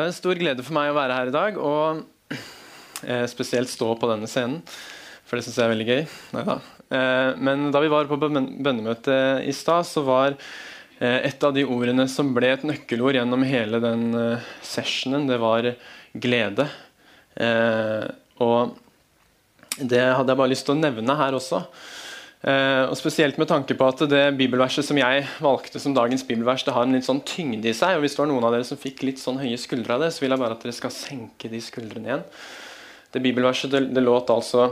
Det er en stor glede for meg å være her i dag, og eh, spesielt stå på denne scenen. For det syns jeg er veldig gøy. Eh, men da vi var på bøn- bønnemøte i stad, så var eh, et av de ordene som ble et nøkkelord gjennom hele den eh, sessionen, det var glede. Og det hadde jeg bare lyst til å nevne her også. Eh, og Spesielt med tanke på at det bibelverset som jeg valgte som dagens bibelvers, det har en litt sånn tyngde i seg. og Hvis det var noen av dere som fikk litt sånn høye skuldre av det, så vil jeg bare at dere skal senke de skuldrene igjen. Det bibelverset det, det låt altså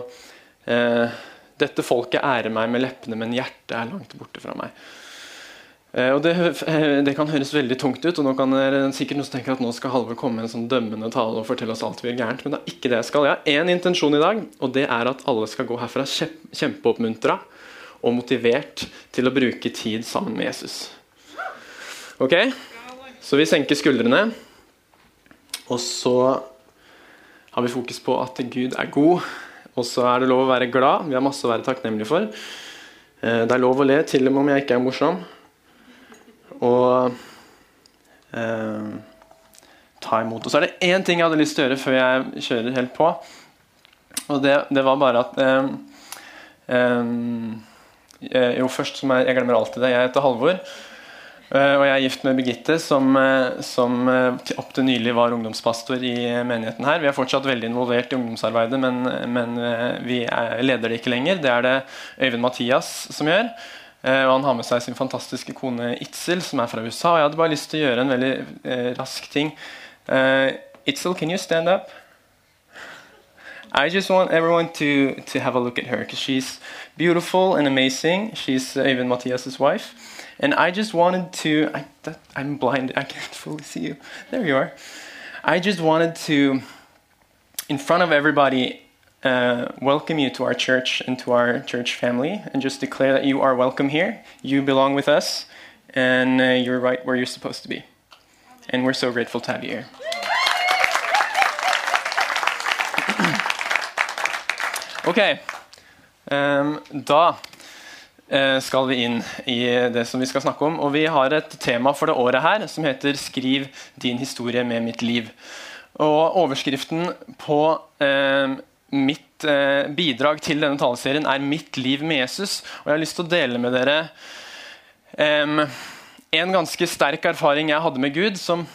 eh, Dette folket ærer meg med leppene, men hjertet er langt borte fra meg. Eh, og det, det kan høres veldig tungt ut, og nå kan dere sikkert noen som tenker at nå skal Halvor komme med en sånn dømmende tale og fortelle oss alt vi gjør gærent, men det er ikke det jeg skal. Jeg har én intensjon i dag, og det er at alle skal gå herfra kjempe- kjempeoppmuntra og motivert til å bruke tid sammen med Jesus. Ok? Så vi senker skuldrene. Og så har vi fokus på at Gud er god. Og så er det lov å være glad. Vi har masse å være takknemlige for. Eh, Det er lov å le, til og med om jeg ikke er morsom. Og eh, ta imot. Og så er det én ting jeg hadde lyst til å gjøre før jeg kjører helt på. Og det, det var bare at eh, eh, Eh, jo, først som jeg, jeg glemmer alltid det. Jeg heter Halvor. eh, Og jeg er gift med Birgitte, som, eh, som opp til nylig var ungdomspastor i menigheten her. Vi er fortsatt veldig involvert i ungdomsarbeidet, men, men vi er, leder det ikke lenger. Det er det Øyvind Mathias som gjør. Eh, Og han har med seg sin fantastiske kone Itzel, som er fra USA. Og jeg hadde bare lyst til å gjøre en veldig eh, rask ting. Eh, Itzel, can you stand up? I just want everyone to, to have a look at her because she's beautiful and amazing. She's uh, Even Matthias's wife. And I just wanted to, I, that, I'm blind, I can't fully see you. There you are. I just wanted to, in front of everybody, uh, welcome you to our church and to our church family and just declare that you are welcome here. You belong with us and uh, you're right where you're supposed to be. And we're so grateful to have you here. Ok, Um, da eh, skal vi inn i det som vi skal snakke om. Og vi har et tema for det året her som heter 'Skriv din historie med mitt liv'. Og overskriften på eh, mitt eh, bidrag til denne taleserien er 'Mitt liv med Jesus'. Og jeg har lyst til å dele med dere em, en ganske sterk erfaring jeg hadde med Gud, som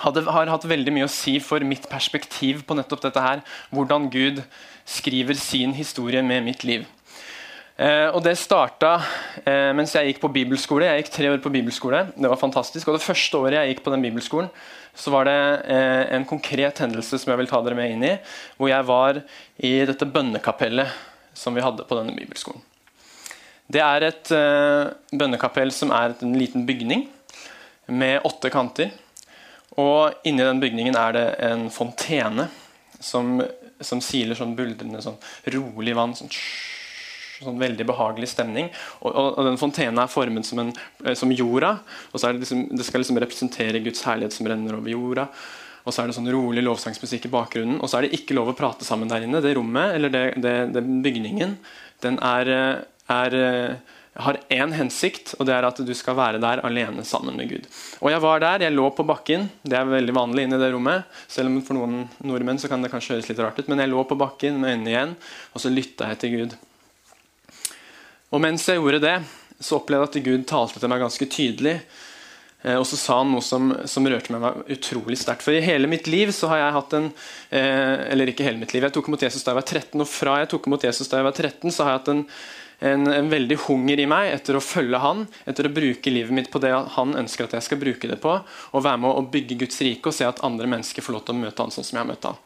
hadde, har hatt veldig mye å si for mitt perspektiv på nettopp dette her. Hvordan Gud skriver sin historie med mitt liv. Eh, og Det starta eh, mens jeg gikk på bibelskole. Jeg gikk tre år på bibelskole. Det var fantastisk. Og det første året jeg gikk på den bibelskolen, så var det eh, en konkret hendelse som jeg vil ta dere med inn i. Hvor jeg var i dette bønnekapellet som vi hadde på denne bibelskolen. Det er et bønnekapell som er en liten bygning med åtte kanter. Og inni den bygningen er det en fontene som, som siler sånn buldrende, sånn rolig vann. Sånn, sånn veldig behagelig stemning. Og, og, og den fontenen er formet som, en, eh, som jorda. og så Det liksom, det skal liksom representere Guds herlighet som renner over jorda. Og så er det sånn rolig lovsangsmusikk i bakgrunnen. Og så er det ikke lov å prate sammen der inne. Det rommet, eller det, det, den bygningen, den er, eh, er eh, har én hensikt, og det er at du skal være der alene sammen med Gud. Og Jeg var der, jeg lå på bakken. Det er veldig vanlig inne i det rommet. Selv om for noen nordmenn så kan det kanskje høres litt rart ut. Men jeg lå på bakken med øynene igjen, og så lytta jeg til Gud. Og mens jeg gjorde det, så opplevde jeg at Gud talte til meg ganske tydelig. Eh, Og så sa han noe som, som rørte meg utrolig sterkt. For i hele mitt liv så har jeg hatt en eh, Eller ikke hele mitt liv. Jeg tok imot Jesus da jeg var 13, og fra jeg tok imot Jesus da jeg var 13, så har jeg hatt en, en, en veldig hunger i meg etter å følge han, etter å bruke livet mitt på det han ønsker at jeg skal bruke det på, og være med å bygge Guds rike og se at andre mennesker får lov til å møte han sånn som jeg har møtt han.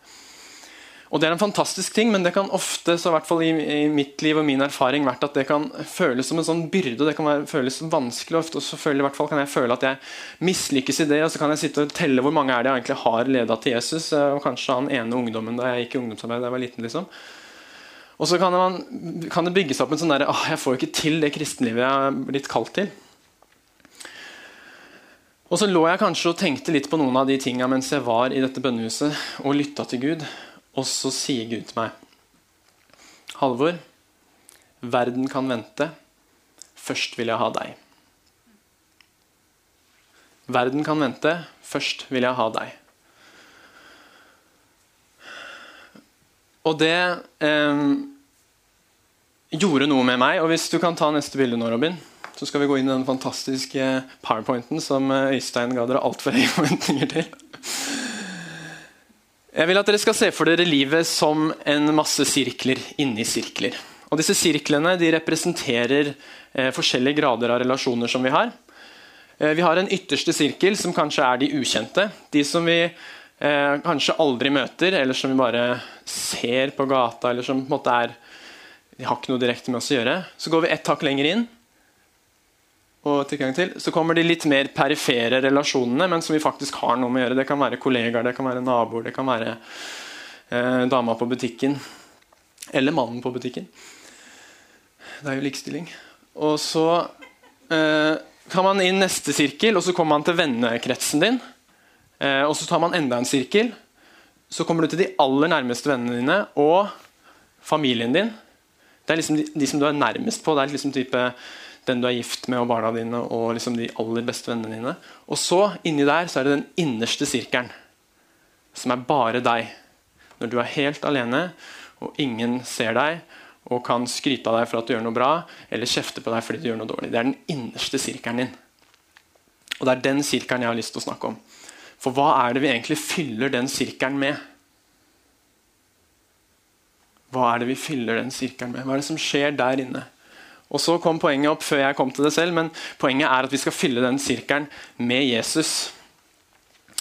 Og Det er en fantastisk ting, men det kan ofte så i hvert fall i, i mitt liv og min erfaring vært at det kan føles som en sånn byrde. og Det kan være, føles vanskelig. og ofte så føler, i hvert fall kan jeg føle at jeg mislykkes i det. og Så kan jeg sitte og telle hvor mange er det jeg egentlig har leda til Jesus. eh, og Kanskje han ene ungdommen da jeg gikk i ungdomsarbeid da jeg var liten. liksom. Og så kan, man, kan det bygges opp en sånn derre Jeg får jo ikke til det kristenlivet jeg er blitt kalt til. Og så lå jeg kanskje og tenkte litt på noen av de tinga mens jeg var i dette bønnehuset og lytta til Gud. Og så sier Gud til meg, 'Halvor, verden kan vente. Først vil jeg ha deg.' Verden kan vente. Først vil jeg ha deg. Og det eh, gjorde noe med meg. Og hvis du kan ta neste bilde nå, Robin, så skal vi gå inn i den fantastiske powerpointen som eh, Øystein ga dere altfor høye forventninger til. Jeg vil at dere skal se for dere livet som en masse sirkler inni sirkler. Og Disse sirklene representerer eh, forskjellige grader av relasjoner som vi har. Eh, vi har en ytterste sirkel, som kanskje er de ukjente. De som vi eh, kanskje aldri møter, eller som vi bare ser på gata. eller som på en måte er, De har ikke noe direkte med oss å gjøre. Så går vi ett hakk lenger inn. Og tilgang til, Så kommer de litt mer perifere relasjonene, men som vi faktisk har noe med å gjøre. Det kan være kollegaer, det kan være naboer, det kan være eh, dama på butikken. Eller mannen på butikken. Det er jo likestilling. Og så eh, kan man inn neste sirkel, og så kommer man til vennekretsen din. Eh, og så tar man enda en sirkel. Så kommer du til de aller nærmeste vennene dine og familien din. Det er liksom de, de som du er nærmest på. Det er liksom type den du er gift med og barna dine og liksom de aller beste vennene dine. Og så, inni der, så er det den innerste sirkelen, som er bare deg. Når du er helt alene, og ingen ser deg, og kan skryte av deg for at du gjør noe bra, eller kjefte på deg fordi du gjør noe dårlig. Det er den innerste sirkelen din. Og det er den sirkelen jeg har lyst til å snakke om. For hva er det vi egentlig fyller den sirkelen med? Hva er det vi fyller den sirkelen med? Hva er det som skjer der inne? Og så kom poenget opp før jeg kom til det selv, men poenget er at vi skal fylle den sirkelen med Jesus.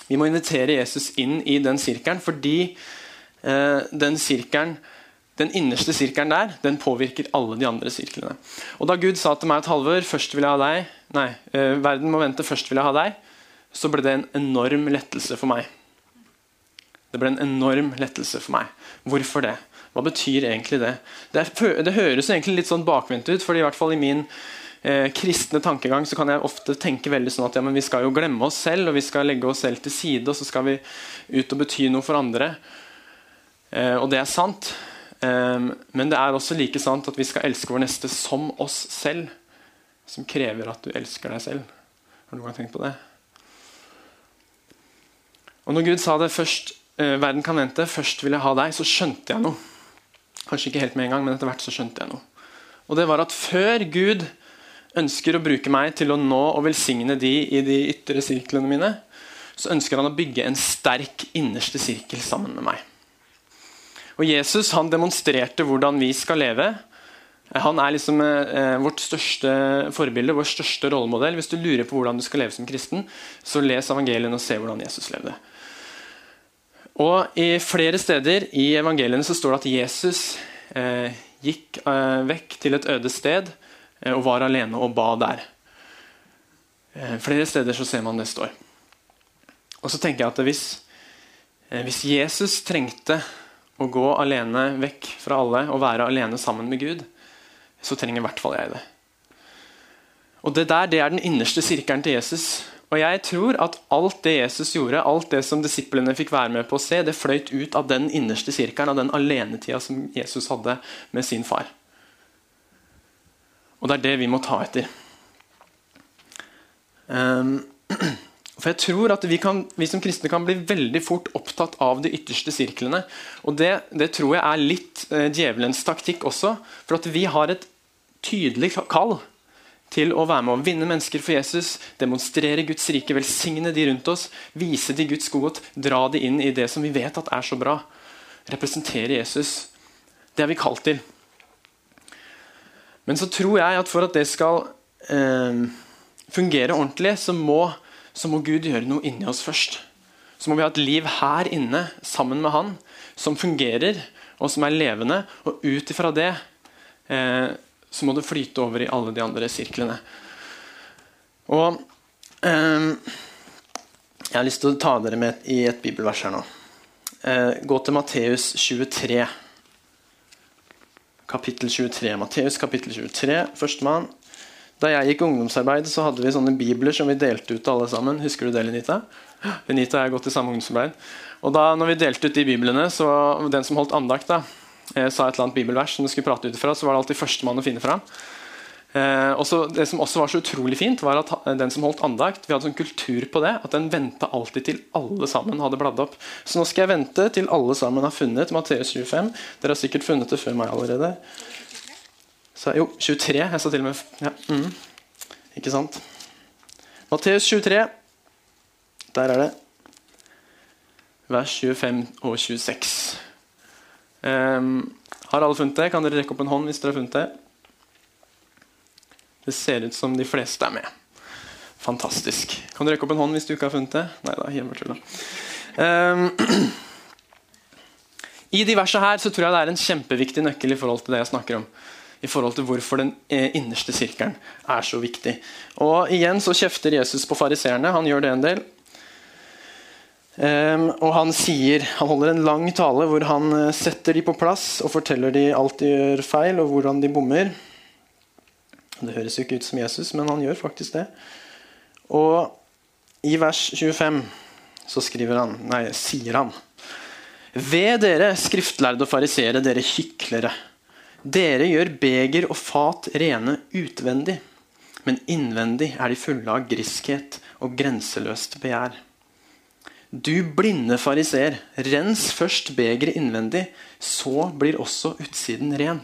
Vi må invitere Jesus inn i den sirkelen fordi eh, den sirkelen den innerste sirkelen der den påvirker alle de andre sirklene. Og Da Gud sa til meg et halvår først vil jeg ha deg, nei, eh, verden må vente, først vil jeg ha deg, så ble det en enorm lettelse for meg. Det ble en enorm lettelse for meg. Hvorfor det? Hva betyr egentlig det? Det, er, det høres egentlig litt sånn bakvendt ut, fordi i hvert fall i min eh, kristne tankegang så kan jeg ofte tenke veldig sånn at ja, men vi skal jo glemme oss selv, og vi skal legge oss selv til side, og så skal vi ut og bety noe for andre. Eh, og det er sant. Eh, men det er også like sant at vi skal elske vår neste som oss selv. Som krever at du elsker deg selv. Har du noen gang tenkt på det? Og når Gud sa det først, eh, verden kan vente, først vil jeg ha deg, så skjønte jeg noe. Kanskje ikke helt med en gang, men etter hvert så skjønte jeg noe. Og det var at før Gud ønsker å bruke meg til å nå og velsigne de i de ytre sirklene mine, så ønsker han å bygge en sterk innerste sirkel sammen med meg. Og Jesus han demonstrerte hvordan vi skal leve. Han er liksom eh, vårt største forbilde, vår største rollemodell. Hvis du lurer på hvordan du skal leve som kristen, så les evangeliene og se hvordan Jesus levde. Og I flere steder i evangeliene så står det at Jesus eh, gikk eh, vekk til et øde sted eh, og var alene og ba der. Eh, flere steder så ser man det står. Og så tenker jeg at hvis, eh, hvis Jesus trengte å gå alene vekk fra alle og være alene sammen med Gud, så trenger i hvert fall jeg det. Og Det der det er den innerste sirkelen til Jesus. Og jeg tror at alt det Jesus gjorde, alt det som disiplene fikk være med på å se, det fløyt ut av den innerste sirkelen, av den alenetida som Jesus hadde med sin far. Og det er det vi må ta etter. Um, For jeg tror at vi, kan, vi, som kristne kan bli veldig fort opptatt av de ytterste sirklene. Og det, det tror jeg er litt eh, djevelens taktikk også. For at vi har et tydelig kall til å være med å vinne mennesker for Jesus, demonstrere Guds rike, velsigne de rundt oss, vise de Guds godhet, dra de inn i det som vi vet at er så bra. Representere Jesus. Det er vi kalt til. Men så tror jeg at for at det skal eh, fungere ordentlig, så må så må Gud gjøre noe inni oss først. Så må vi ha et liv her inne sammen med Han som fungerer og som er levende. Og ut ifra det eh, så må det flyte over i alle de andre sirklene. Og eh, Jeg har lyst til å ta dere med i et bibelvers her nå. Eh, gå til Matteus 23. Kapittel 23. Matteus kapittel 23, førstemann. Da jeg gikk ungdomsarbeid, så hadde vi sånne bibler som vi delte ut alle sammen. Husker du det, Lenita? Lenita og jeg har gått i samme ungdomsarbeid. Og da når vi delte ut de biblene, så den som holdt andakt, da, eh, sa et eller annet bibelvers som du skulle prate ut ifra, så var det alltid førstemann å finne fram. Eh, også, det som også var så utrolig fint, var at den som holdt andakt, vi hadde sånn kultur på det, at den venta alltid til alle sammen hadde bladd opp. Så nå skal jeg vente til alle sammen har funnet Matteus 25. Dere har sikkert funnet det før meg allerede. Så, jo, 23. Jeg sa til og med ja, mm. Ikke sant? Matteus 23. Der er det. Vers 25 og 26. Um, har alle funnet det? Kan dere rekke opp en hånd hvis dere har funnet det? Det ser ut som de fleste er med. Fantastisk. Kan du rekke opp en hånd hvis du ikke har funnet det? Nei da, hjemmetulla. Um, I de versene her så tror jeg det er en kjempeviktig nøkkel i forhold til det jeg snakker om. I forhold til hvorfor den eh, innerste sirkelen er så viktig. Og Igjen så kjefter Jesus på fariseerne. Han gjør det en del. Um, og han sier, han holder en lang tale hvor han eh, setter de på plass og forteller de alt de gjør feil, og hvordan de bommer. Det høres jo ikke ut som Jesus, men han gjør faktisk det. Og i vers 25 så skriver han, nei, sier han Ved dere skriftlærde og fariseere, dere hyklere. Dere gjør beger og fat rene utvendig, men innvendig er de fulle av griskhet og grenseløst begjær. Du blinde fariseer, rens først begeret innvendig, så blir også utsiden ren.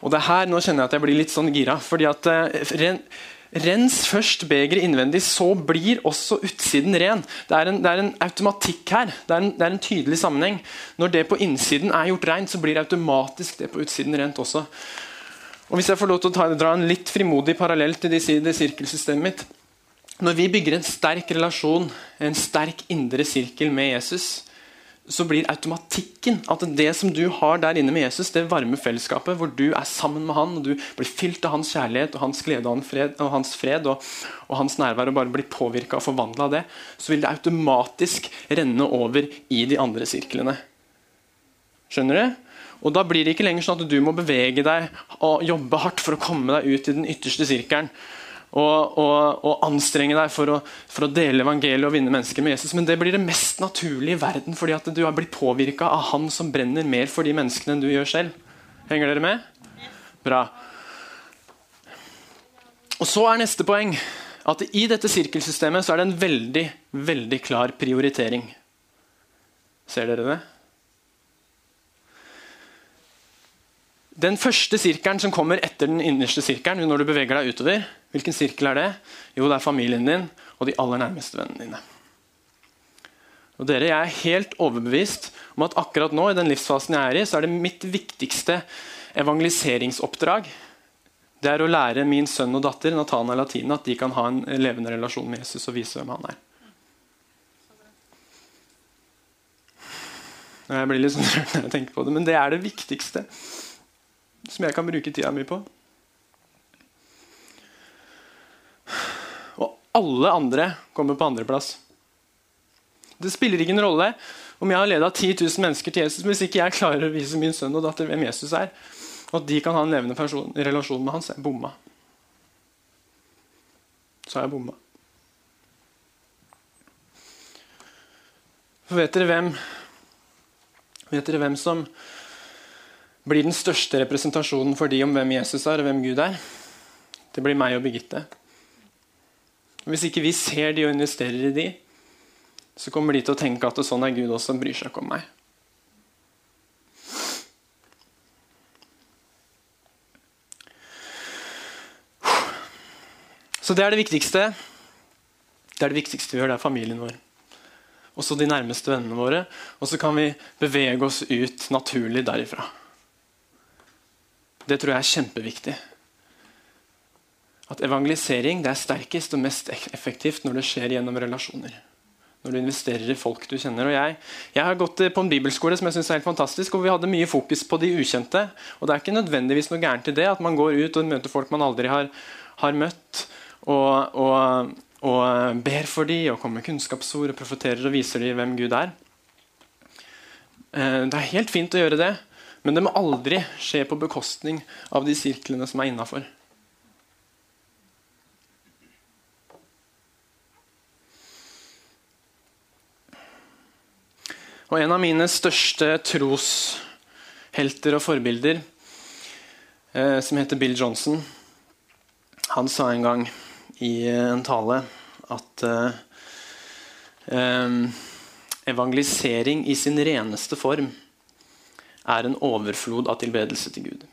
Og det her, Nå kjenner jeg at jeg blir litt sånn gira. fordi at uh, ren, Rens først begeret innvendig, så blir også utsiden ren. Det er en, det er en automatikk her. Det er en, det er en, tydelig sammenheng. Når det på innsiden er gjort rent, så blir det automatisk det på utsiden rent også. Og Hvis jeg får lov til å ta, dra en litt frimodig parallell til det, sirkelsystemet mitt Når vi bygger en sterk relasjon, en sterk indre sirkel med Jesus, så blir automatikken at det som du har der inne med Jesus, det varme fellesskapet hvor du er sammen med han, og du blir fylt av hans kjærlighet og hans glede og fred og, hans, fred, og, og hans nærvær og bare blir påvirka og forvandla av det, så vil det automatisk renne over i de andre sirklene. Skjønner du? Og Da blir det ikke lenger sånn at du må bevege deg og jobbe hardt for å komme deg ut i den ytterste sirkelen og, og, anstrenge deg for å, for å, dele evangeliet og vinne mennesker med Jesus. Men det blir det mest naturlige i verden, fordi at du har blitt påvirka av han som brenner mer for de menneskene enn du gjør selv. Henger dere med? Bra. Og Så er neste poeng at i dette sirkelsystemet så er det en veldig, veldig klar prioritering. Ser dere det? Den første sirkelen som kommer etter den innerste sirkelen, når du beveger deg utover, hvilken sirkel er det? Jo, det er familien din og de aller nærmeste vennene dine. Og dere, Jeg er helt overbevist om at akkurat nå i den livsfasen jeg er i, så er det mitt viktigste evangeliseringsoppdrag det er å lære min sønn og datter Natana Latina, at de kan ha en levende relasjon med Jesus og vise hvem han er. Jeg blir litt sånn når jeg tenker på det, men det er det viktigste som jeg kan bruke tida mi på. Og alle andre kommer på andreplass. Det spiller ingen rolle om jeg har leda 10 000 mennesker til Jesus hvis ikke jeg klarer å vise min sønn og datter hvem Jesus er, og at de kan ha en levende person, relasjon med han, så jeg bomma. Så har jeg bomma. For vet dere hvem Vet dere hvem som blir den største representasjonen for de om hvem Jesus er og hvem Gud er. Det blir meg og Birgitte. Hvis ikke vi ser de og investerer i de, så kommer de til å tenke at sånn er Gud også, bryr seg ikke om meg. Så det er det viktigste. Det er det viktigste vi gjør, det er familien vår. Også de nærmeste vennene våre. Og så kan vi bevege oss ut naturlig derifra. Det tror jeg er kjempeviktig. At evangelisering er sterkest og mest effektivt når det skjer gjennom relasjoner. Når du investerer i folk du kjenner. Og jeg, jeg har gått på en bibelskole som jeg synes er helt fantastisk, og vi hadde mye fokus på de ukjente. Og Det er ikke nødvendigvis noe gærent i det, at man går ut og møter folk man aldri har, har møtt. Og, og, og, ber for dem og kommer med kunnskapsord og profeterer og viser dem hvem Gud er. Eh, det er helt fint å gjøre det, men det må aldri skje på bekostning av de sirklene som er innafor. Og En av mine største troshelter og forbilder, eh, som heter Bill Johnson Han sa en gang i en tale at eh, um, evangelisering i sin reneste form er en overflod av tilbedelse til Gud.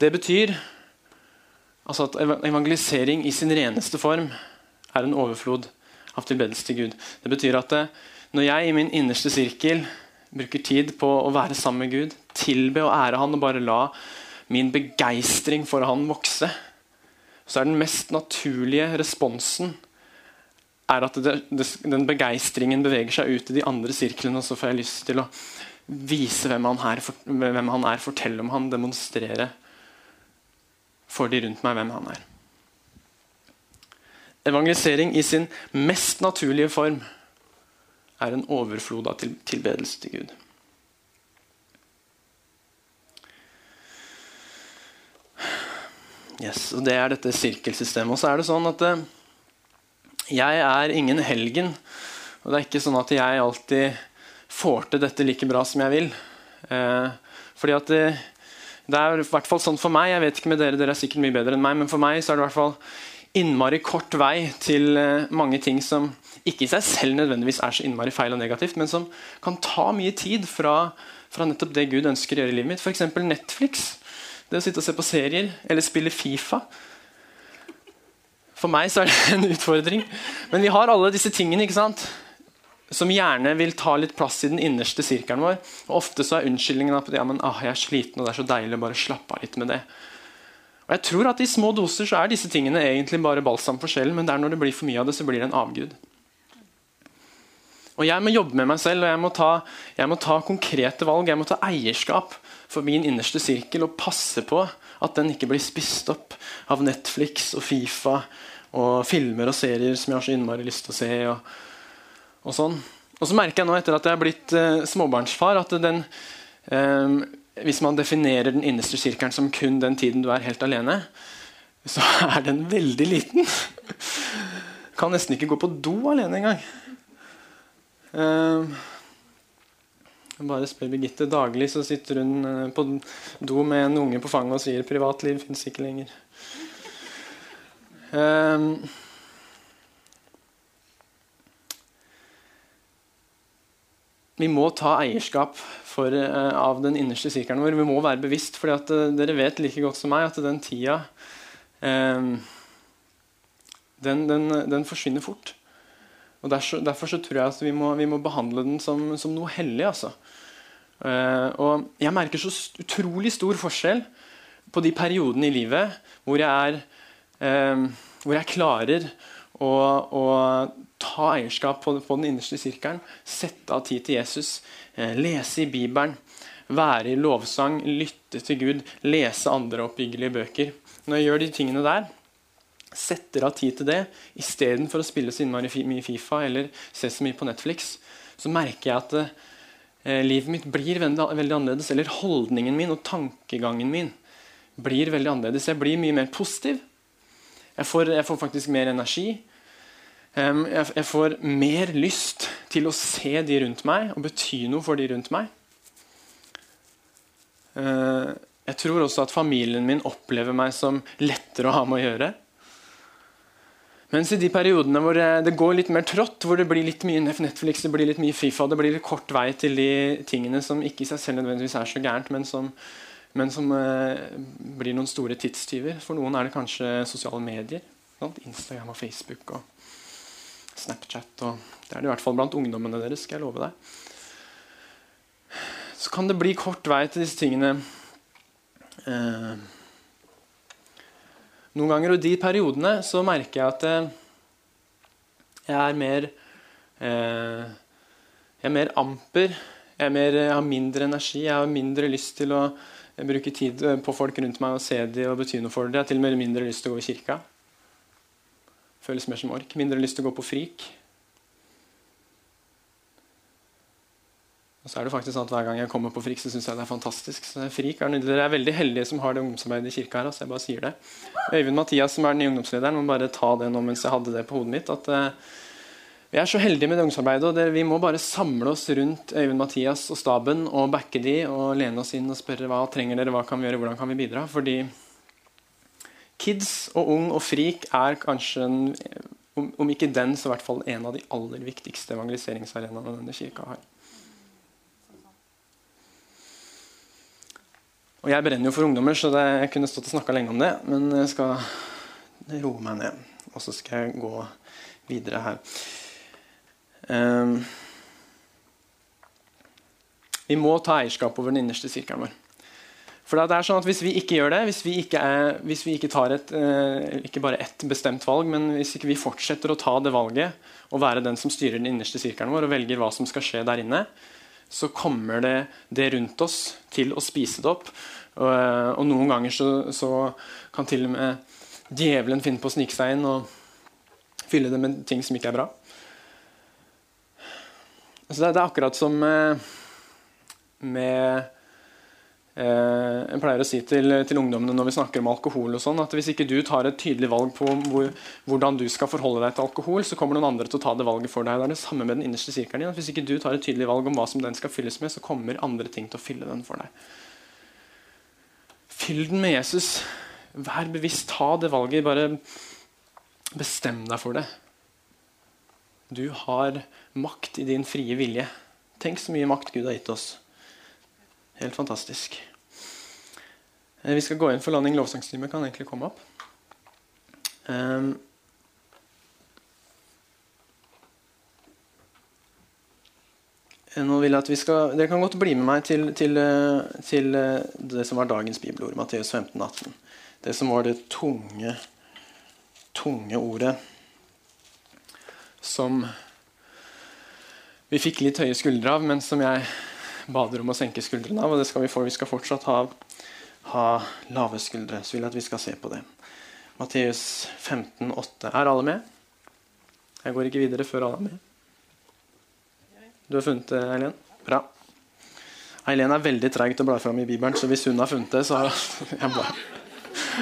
Det betyr altså at evangelisering i sin reneste form er en overflod av tilbedelse til Gud. Det betyr at eh, når jeg i min innerste sirkel bruker tid på å være sammen med Gud, tilbe og ære Han og bare la min begeistring for Han vokse, så er den mest naturlige responsen er at det, det, den begeistringen beveger seg ut i de andre sirklene, og så får jeg lyst til å vise hvem han, er, hvem han er, fortelle om han, demonstrere for de rundt meg hvem han er. Evangelisering i sin mest naturlige form er en overflod av tilbedelse til Gud. Yes, og Det er dette sirkelsystemet. Og så er det sånn at eh, jeg er ingen helgen. Og det er ikke sånn at jeg alltid får til dette like bra som jeg vil. Eh, fordi at det, eh, det er i hvert fall sånn for meg. Jeg vet ikke med dere, dere er sikkert mye bedre enn meg, men for meg så er det i hvert fall innmari kort vei til eh, mange ting som ikke i seg selv nødvendigvis er så innmari feil og negativt, men som kan ta mye tid fra, fra nettopp det Gud ønsker å gjøre i livet mitt. F.eks. Netflix. Det å sitte og se på serier eller spille Fifa. For meg så er det en utfordring. Men vi har alle disse tingene ikke sant? Som gjerne vil ta litt plass i den innerste sirkelen vår. Og Ofte så er unnskyldningen at ja, men, ah, jeg er sliten og det er så deilig å bare slappe av litt med det. Og jeg tror at I små doser så er disse tingene egentlig bare balsam for sjelen, men det er når det blir for mye av det, så blir det en avgud. Og Jeg må jobbe med meg selv og jeg må, ta, jeg må ta konkrete valg. Jeg må ta eierskap for min innerste sirkel og passe på at den ikke blir spist opp av Netflix og Fifa og filmer og serier som jeg har så innmari lyst til å se. Og, og sånn. Og så merker jeg nå etter at jeg er blitt eh, småbarnsfar, at den, eh, hvis man definerer den innerste sirkelen som kun den tiden du er helt alene, så er den veldig liten. Kan nesten ikke gå på do alene engang. Jeg bare spør Birgitte. Daglig så sitter hun uh, på do med en unge på fanget og sier 'privatliv fins ikke lenger'. Uh, vi må ta eierskap for, uh, av den innerste sirkelen vår. Vi må være bevisst. For dere vet like godt som meg at den tida den, den, den forsvinner fort. Og derfor, derfor tror jeg at vi må, vi må behandle den som, som noe hellig. Altså. Uh, og jeg merker så utrolig stor forskjell på de periodene i livet hvor jeg, er, uh, hvor jeg klarer å, å, ta eierskap på, på, den innerste sirkelen, sette av tid til Jesus, uh, lese i Bibelen, være i lovsang, lytte til Gud, lese andre oppbyggelige bøker. Når jeg gjør de tingene der, setter av tid til det istedenfor å spille så innmari mye Fifa eller se så mye på Netflix, så merker jeg at eh, livet mitt blir veldig, veldig, annerledes. Eller holdningen min og tankegangen min blir veldig annerledes. Jeg blir mye mer positiv. Jeg får, jeg får faktisk mer energi. Jeg, får mer lyst til å se de rundt meg og bety noe for de rundt meg. Uh, jeg tror også at familien min opplever meg som lettere å ha med å gjøre. Mens i de periodene hvor det går litt mer trått, hvor det blir litt mye Netflix, det blir litt mye Fifa, det blir litt kort vei til de tingene som ikke i seg selv nødvendigvis er så gærent, men som, men som eh, blir noen store tidstyver. For noen er det kanskje sosiale medier. Sant? Instagram og Facebook og Snapchat. Og det er det i hvert fall blant ungdommene deres, skal jeg love deg. Så kan det bli kort vei til disse tingene. Eh, noen ganger. Og de periodene så merker jeg at eh, jeg er mer eh, Jeg er mer amper. Jeg, er mer, jeg, har mindre energi. Jeg har mindre lyst til å bruke tid eh, på folk rundt meg og se dem og bety noe for dem. Jeg har til og med mindre lyst til å gå i kirka. Føles mer som ork. Mindre lyst til å gå på frik. Og så er det faktisk sånn at Hver gang jeg kommer på FRIK, så syns jeg det er fantastisk. Så FRIK er Dere er veldig heldige som har det ungdomsarbeidet i kirka her. Altså jeg bare sier det. Øyvind Mathias, som er den nye ungdomslederen, må bare ta det nå mens jeg hadde det på hodet mitt. at uh, Vi er så heldige med det ungdomsarbeidet, og det, vi må bare samle oss rundt Øyvind Mathias og staben og backe de og lene oss inn og spørre hva trenger dere, hva kan vi gjøre, hvordan kan vi bidra? Fordi Kids og ung og frik er kanskje en, om, ikke den, så i hvert fall en av de aller viktigste evangeliseringsarenaene denne kirka har. Og Jeg brenner jo for ungdommer, så det, jeg kunne stått og snakka lenge om det. Men jeg skal roe meg ned, og så skal jeg gå videre her. Um, vi må ta eierskap over den innerste sirkelen vår. For det er sånn at Hvis vi ikke gjør det, hvis vi ikke, er, hvis vi ikke tar et, eh, ikke bare ett bestemt valg, men hvis ikke vi fortsetter å ta det valget og være den som styrer den innerste sirkelen vår og velger hva som skal skje der inne, så kommer det, det rundt oss til å spise det opp. Og, eh, og noen ganger så, så, kan til og med djevelen finne på å snike seg inn og fylle det med ting som ikke er bra. Så det, det er akkurat som med, med Eh, jeg pleier å si til, til, ungdommene når vi snakker om alkohol og sånn, at hvis ikke du tar et tydelig valg på hvor, hvordan du skal forholde deg til alkohol, så kommer noen andre til å ta det valget for deg. Det er det samme med den innerste sirkelen din. Hvis ikke du tar et tydelig valg om hva som den skal fylles med, så kommer andre ting til å fylle den for deg. Fyll den med Jesus. Vær bevisst. Ta det valget. Bare bestem deg for det. Du har makt i din frie vilje. Tenk så mye makt Gud har gitt oss. Helt fantastisk. Eh, vi skal gå inn for landing lovsangstime. Kan egentlig komme opp. Um, nå vil jeg at vi skal, Dere kan godt bli med meg til, til, eh, til det som var dagens bibelord, Matteus 15, 18. Det som var det tunge, tunge ordet som vi fikk litt høye skuldre av, men som jeg bader om å senke skuldrene av. Og det skal vi få. Vi skal fortsatt ha, ha lave skuldre. Så vil jeg at vi skal se på det. Matteus 15, 8. Er alle med? Jeg går ikke videre før alle er med. Du har funnet det, Eileen? Bra. Eileen er veldig treig til å bla fram i Bibelen, så hvis hun har funnet det, så jeg bare,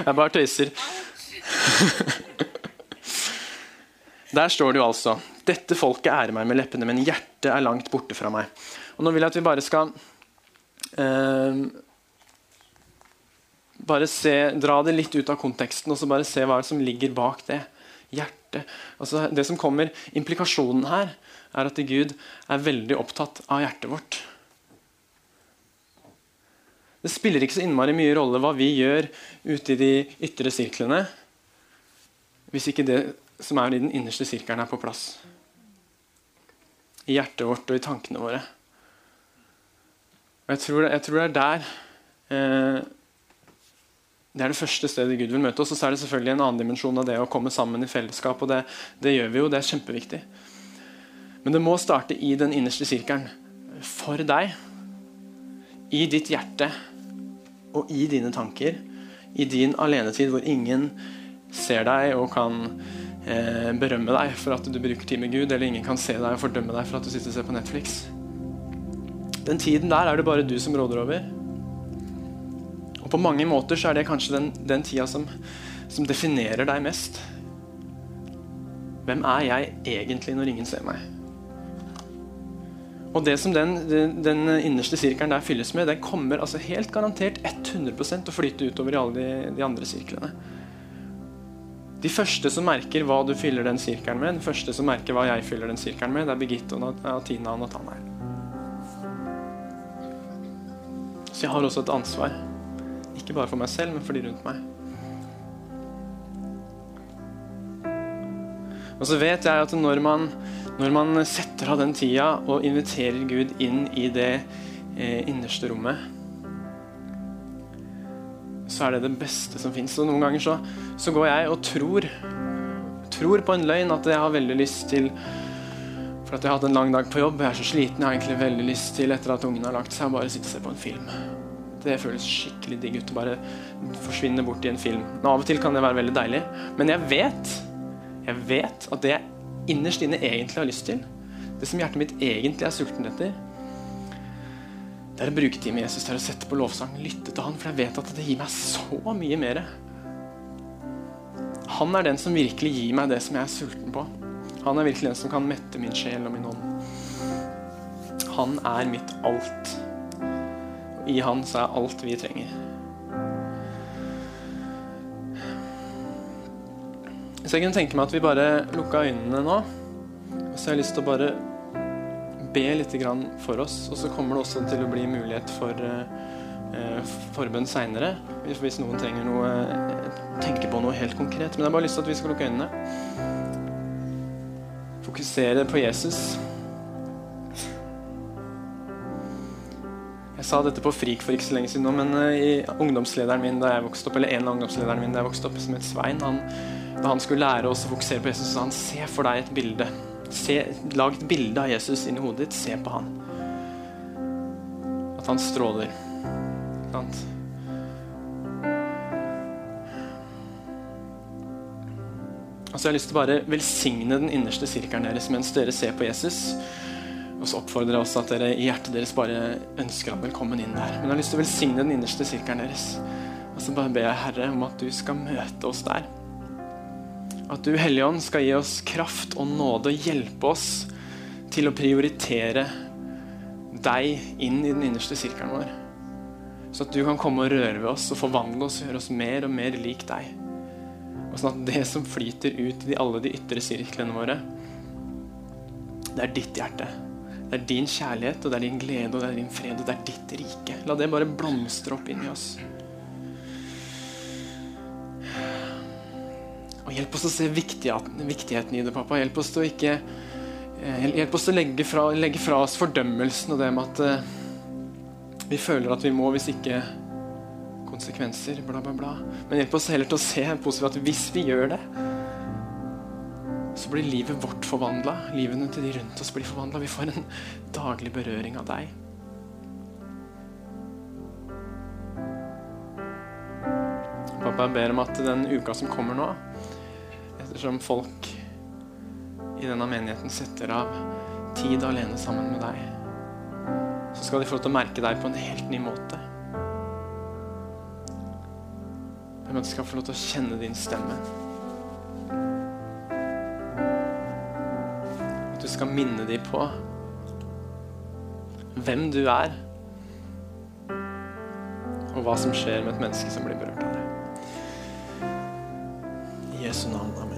jeg bare tøyser. Der står det jo altså Dette folket ærer meg med leppene, men hjertet er langt borte fra meg. Og Nå vil jeg at vi bare skal eh, bare se, Dra det litt ut av konteksten og så bare se hva som ligger bak det. Hjertet. Altså det som kommer, Implikasjonen her er at Gud er veldig opptatt av hjertet vårt. Det spiller ikke så innmari mye rolle hva vi gjør ute i de ytre sirklene, hvis ikke det som er i den innerste sirkelen, er på plass. I hjertet vårt og i tankene våre. Og jeg tror, jeg tror det er der eh, Det er det første stedet Gud vil møte oss. Og så er det selvfølgelig en annen dimensjon av det å komme sammen i fellesskap. Og det, det gjør vi jo. Det er kjempeviktig. Men det må starte i den innerste sirkelen. For deg. I ditt hjerte og i dine tanker. I din alenetid hvor ingen ser deg og kan eh, berømme deg for at du bruker tid med Gud, eller ingen kan se deg og fordømme deg for at du sitter og ser på Netflix. Den tiden der er det bare du som råder over. Og på mange måter så er det kanskje den, den tida som, som definerer deg mest. Hvem er jeg egentlig når ingen ser meg? Og det som den, den, innerste sirkelen der fylles med, den kommer altså helt garantert 100 til å flyte utover i alle de, de, andre sirklene. De første som merker hva du fyller den sirkelen med, de første som merker hva jeg fyller den sirkelen med, det er Birgitte og Tina og Nathanael. Så jeg har også et ansvar. Ikke bare for meg selv, men for de rundt meg. Og så vet jeg at når man, når man setter av den tida og inviterer Gud inn i det eh, innerste rommet, så er det det beste som fins. Og noen ganger så, så, går jeg og tror, tror på en løgn at jeg har veldig lyst til for at jeg har hatt en lang dag på jobb. Jeg er så sliten. Jeg har egentlig veldig lyst til etter at ungen har lagt seg, å bare sitte og se på en film. Det føles skikkelig digg ut å bare forsvinne bort i en film. Nå, av og til kan det være veldig deilig, men jeg vet, jeg vet at det jeg innerst inne egentlig har lyst til, det som hjertet mitt egentlig er sulten etter, det er å bruke tid med Jesus, det er å sette på lovsang, lytte til han, for jeg vet at det gir meg så mye mer. Han er den som virkelig gir meg det som jeg er sulten på. Han er virkelig den som kan mette min sjel og min ånd. Han er mitt alt. I han så er alt vi trenger. Så jeg kunne tenke meg at vi bare lukka øynene nå. Og så har jeg lyst til å bare be litt for oss. Og så kommer det også til å bli mulighet for uh, forbønn seinere. Hvis noen trenger noe tenker på noe helt konkret. Men jeg har bare lyst til at vi skal lukke øynene. Fokusere på Jesus. Jeg sa dette på Frik for ikke så lenge siden nå, men i ungdomslederen min da jeg vokste opp, eller en av ungdomslederne mine da jeg vokste opp, som het Svein, han, da han skulle lære oss å fokusere på Jesus, sa han se for deg et bilde. Se, lag et bilde av Jesus inni hodet ditt. Se på han. At han stråler. Sant? Og så har jeg lyst til å bare velsigne den innerste sirkelen deres mens dere ser på Jesus. Og så oppfordrer jeg også at dere i hjertet deres bare ønsker ham velkommen inn der. Men jeg har lyst til å velsigne den innerste sirkelen deres. Og så bare ber jeg Herre om at du skal møte oss der. At du, Hellige Ånd, skal gi oss kraft og nåde og hjelpe oss til å prioritere deg inn i den innerste sirkelen vår. Så at du kan komme og røre ved oss og forvandle oss og gjøre oss mer og mer lik deg. Og sånn at det som flyter ut i alle de ytre sirklene våre, det er ditt hjerte. Det er din kjærlighet, og det er din glede, og det er din fred, og det er ditt rike. La det bare blomstre opp inni oss. Og hjelp oss å se viktigheten i det, pappa. Hjelp oss til å ikke eh, Hjelp oss å legge fra, legge fra oss fordømmelsen og det med at uh, vi føler at vi må hvis ikke konsekvenser, bla, bla, bla. Men hjelp oss heller til å se positivt at hvis vi gjør det, så blir livet vårt forvandla. Livene til de rundt oss blir forvandla. Vi får en daglig berøring av deg. Pappa, jeg ber om at den uka som kommer nå, ettersom folk i denne menigheten setter av tid alene sammen med deg, så skal de få lov til å merke deg på en helt ny måte. Men de skal få lov til å kjenne din stemme. At du skal minne dem på hvem du er, og hva som skjer med et menneske som blir berørt av det. I Jesu navn.